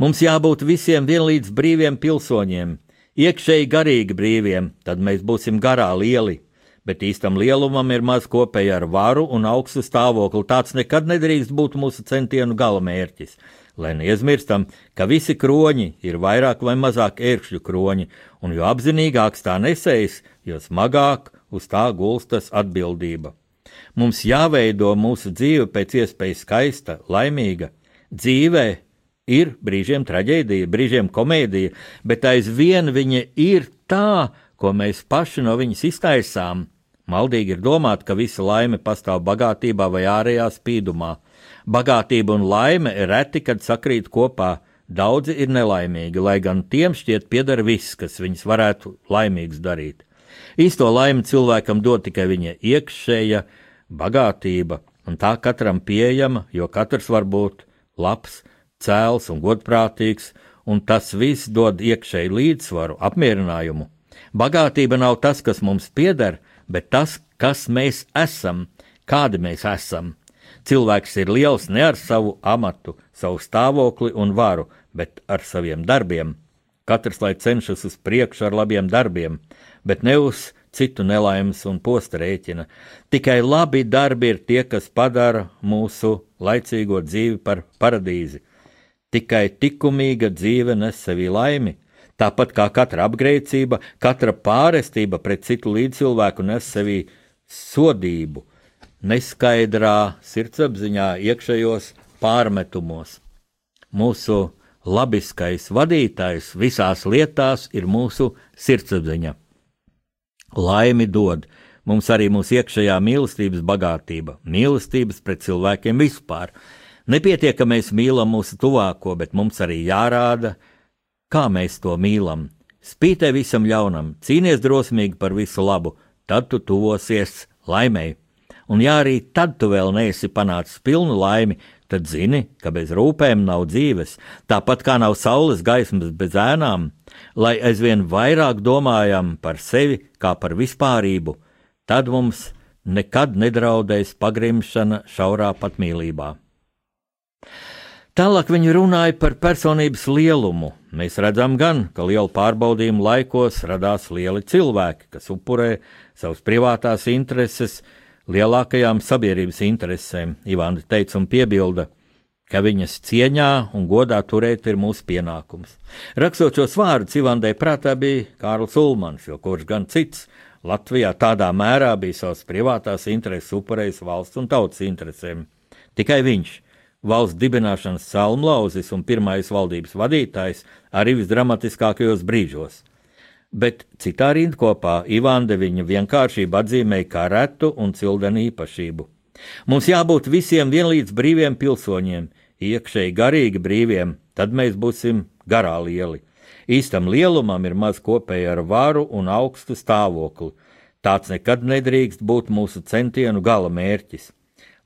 Mums jābūt visiem vienlīdz brīviem pilsoņiem, iekšēji garīgi brīviem, tad mēs būsim garā lieli. Bet īstam lielumam ir maz kopēja ar varu un augstu stāvokli. Tāds nekad nedrīkst būt mūsu centienu galamērķis. Lai neaizmirstam, ka visi kroņi ir vairāk vai mazāk ērkšļu kroņi, un jo apzinīgāks tā nesējis, jo smagāk uz tā gulstas atbildība. Mums jāveido mūsu dzīve pēc iespējas skaista, laimīga. Dzīvē Ir brīžiem traģēdija, brīžiem komēdija, bet aizvien viņa ir tā, ko mēs paši no viņas iztaisām. Maldīgi ir domāt, ka visa laime pastāv bagātībā vai ārējā spīdumā. Bagātība un laime reti kad sakrīt kopā. Daudzi ir nelaimīgi, lai gan tiem šķiet pieder viss, kas viņus varētu laimīgus darīt. Īsto laimi cilvēkam dod tikai viņa iekšēja bagātība, un tā katram pieejama, jo katrs var būt labs, cēls un godprātīgs, un tas viss dod iekšēju līdzsvaru, apmierinājumu. Bagātība nav tas, kas mums pieder, bet tas, kas mēs esam, kādi mēs esam. Cilvēks ir liels ne ar savu amatu, savu stāvokli un varu, bet ar saviem darbiem. Katrs lai cenšas uz priekšu ar labiem darbiem, bet ne uz citu nelaimes un posta rēķina. Tikai labi darbi ir tie, kas padara mūsu laicīgo dzīvi par paradīzi. Tikai likumīga dzīve nes sevī laimi. Tāpat kā katra apgrēcība, katra pārestība pret citu līdzcilvēku nes sevī sodību, neskaidrā sirdsapziņā, iekšējos pārmetumos. Mūsu labiskais vadītājs visās lietās ir mūsu sirdsapziņa. Laimi dod mums arī mūsu iekšējā mīlestības bagātība, mīlestības pret cilvēkiem vispār. Nepietiek, ka mēs mīlam mūsu tuvāko, bet mums arī jārāda, kā mēs to mīlam. Spītē visam ļaunam, cīnies drosmīgi par visu labu, tad tu tuvosies laimēji. Un ja arī tad tu vēl neesi panācis pilnu laimi, tad zini, ka bez rūpēm nav dzīves, tāpat kā nav saules gaismas bez ēnām, lai aizvien vairāk domājam par sevi kā par vispārību, tad mums nekad nedraudēs pagrimšana šaurā patmīlībā. Tālāk viņi runāja par personības lielumu. Mēs redzam, gan, ka lielu pārbaudījumu laikos radās lieli cilvēki, kas upurē savas privātās intereses, lielākajām sabiedrības interesēm, Ivāna teica un piebilda, ka viņas cieņā un godā turēt ir mūsu pienākums. Rakstot šos vārdus, Ivandai prātā bija Kārls Ulmans, jo kurš gan cits Latvijā tādā mērā bija savas privātās intereses upurējis valsts un tautas interesēm. Tikai viņš, valsts dibināšanas salmlauzis un pirmais valdības vadītājs, arī visdramatiskākajos brīžos bet citā rindkopā Ivanda viņa vienkāršību atzīmēja kā retu un cildenu īpašību. Mums jābūt visiem vienlīdz brīviem pilsoņiem, iekšēji garīgi brīviem, tad mēs būsim garā lieli. Īstam lielumam ir maz kopēja ar varu un augstu stāvokli. Tāds nekad nedrīkst būt mūsu centienu gala mērķis.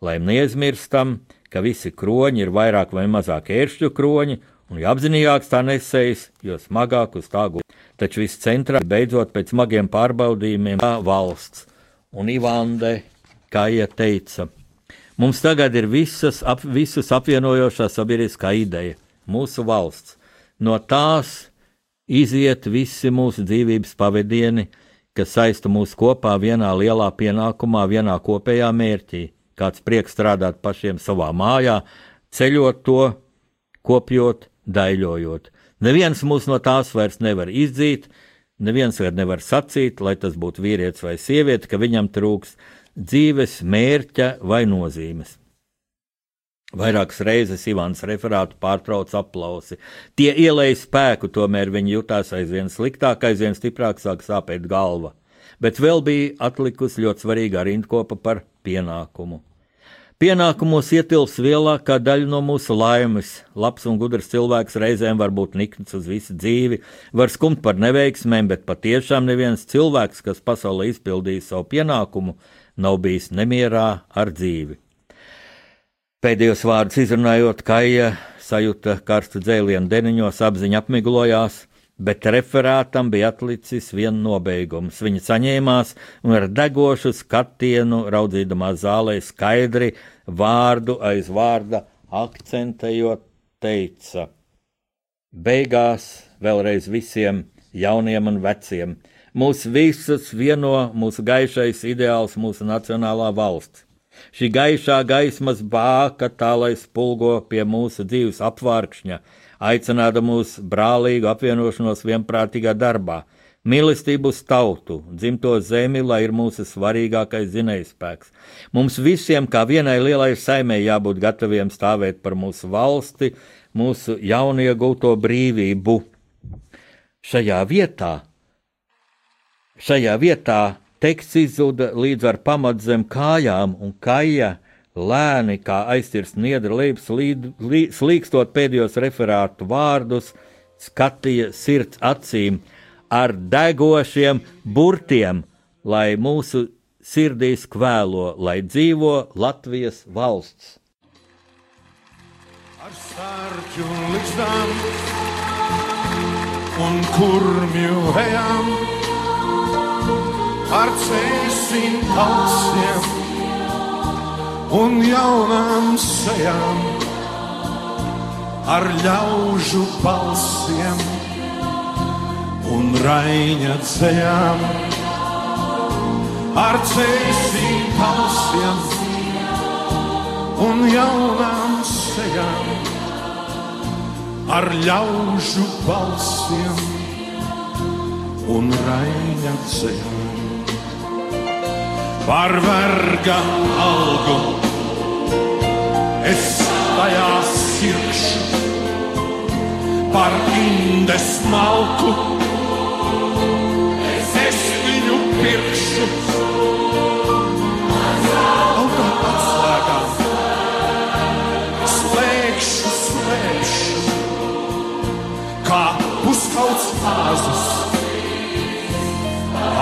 Lai neaizmirstam, ka visi kroņi ir vairāk vai mazāk ēršļu kroņi, un jo apzinīgāks tā nesējis, jo smagāk uz tā gūt taču viss centrā beidzot pēc smagiem pārbaudījumiem valsts. Un Ivande, kā ieteica, mums tagad ir visas, ap, visus apvienojošā sabiedriskā ideja - mūsu valsts. No tās iziet visi mūsu dzīvības pavadieni, kas saista mūs kopā vienā lielā pienākumā, vienā kopējā mērķī. Kāds prieks strādāt pašiem savā mājā, ceļot to, kopjot, daļojot. Neviens mūs no tās vairs nevar izdzīt, neviens vairs nevar sacīt, lai tas būtu vīrietis vai sieviete, ka viņam trūks dzīves mērķa vai nozīmes. Vairākas reizes Ivans referātu pārtrauc aplausi. Tie ielēja spēku, tomēr viņi jutās aizvien sliktāk, aizvien stiprāk sāk sāpēt galva. Bet vēl bija atlikusi ļoti svarīga rindkopa par pienākumu. Pienākumos ietilps lielākā daļa no mūsu laimes. Labs un gudrs cilvēks reizēm var būt nikns uz visu dzīvi, var skumt par neveiksmēm, bet patiešām neviens cilvēks, kas pasaulē izpildījis savu pienākumu, nav bijis nemierā ar dzīvi. Pēdējos vārdus izrunājot, Kaija sajūta karstu dzēlienu deniņos, apziņa apmiglojās, bet referātam bija atlicis viens nobeigums. Viņa saņēmās un ar degošu skatienu raudzīdamās zālē skaidri vārdu aiz vārda akcentējot teica: Beigās vēlreiz visiem jauniem un veciem. Mūs visus vieno mūsu gaišais ideāls, mūsu nacionālā valsts. Šī gaišā gaismas bāka tā lai spulgo pie mūsu dzīves apvārkšņa, aicināt mūsu brālīgu apvienošanos vienprātīgā darbā, mīlestību uz tautu, dzimto zemi, lai ir mūsu svarīgākais zinējspēks. Mums visiem, kā vienai lielai saimē, jābūt gataviem stāvēt par mūsu valsti, mūsu jauniegūto brīvību. Šajā vietā, šajā vietā teksts izzuda līdz ar pamatzem kājām un kaija lēni kā aiztirs niedra lejas, slīkstot pēdējos referātu vārdus, skatīja sirds acīm ar degošiem burtiem, lai mūsu sirdīs kvēlo, lai dzīvo Latvijas valsts. Ar sārķu līdzdām un kurmju ejam, ar cēsim tausiem un jaunām sejām, ar ļaužu balsiem un raņa dzējām, ar ceļšiem balsiem un jaunām sejām, ar ļaužu balsiem un raņa ceļu. Par verga algu. Es tajā sirkšu, par indes malku. Es viņu pirkšu. Slēgšu, slēgšu, kā puskauts āzus.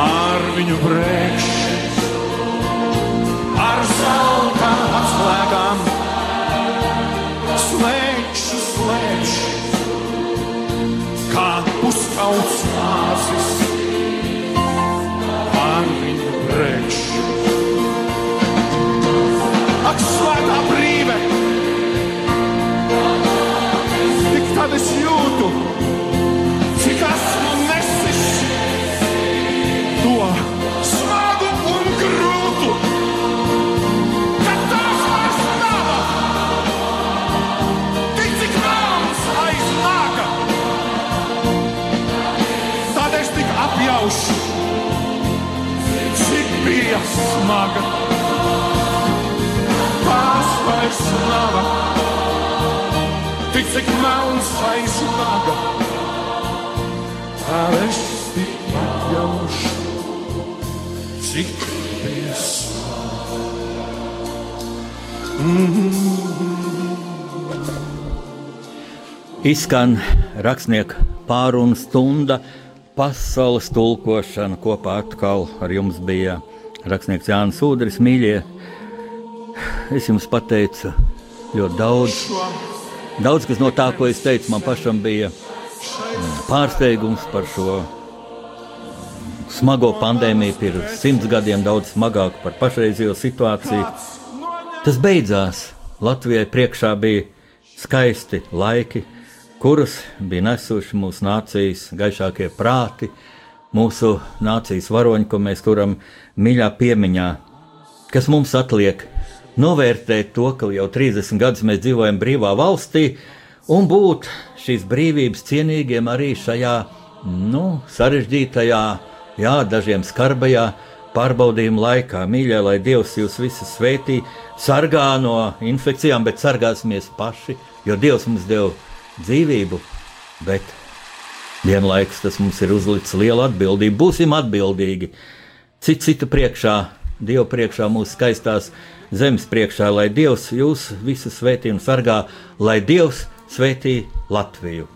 Ar viņu brēkšu, zelta atslēgām slēgšu, slēgšu, kā puskauts āzus ar viņu brēkšu. Ak, svētā brīve! Tik tad es jūtu, smaga. Tās vairs nav. Tik cik melns aiz naga, tā es tik atjaušu, cik piesāņu. Izskan rakstnieka pārunu stunda, pasaules tulkošana. Kopā atkal ar jums bija rakstnieks Jānis Udris, mīļie. Es jums pateicu ļoti daudz. Daudz kas no tā, ko es teicu, man pašam bija mm, pārsteigums par šo smago pandēmiju, pirms simts gadiem daudz smagāku par pašreizējo situāciju. Tas beidzās. Latvijai priekšā bija skaisti laiki, kurus bija nesuši mūsu nācijas gaišākie prāti, mūsu nācijas varoņi, ko mēs turam mīļā piemiņā. Kas mums atliek? Novērtēt to, ka jau 30 gadus mēs dzīvojam brīvā valstī un būt šīs brīvības cienīgiem arī šajā nu, sarežģītajā, jā, dažiem skarbajā pārbaudījuma laikā. Mīļā, lai Dievs jūs visus svētī, sargā no infekcijām, bet sargāsimies paši, jo Dievs mums deva dzīvību, bet vienlaikus tas mums ir uzlicis liela atbildība. Būsim atbildīgi citu citu priekšā, Dieva priekšā, mūsu skaistās zemes priekšā, lai Dievs jūs visus svētī un sargā, lai Dievs svētī Latviju.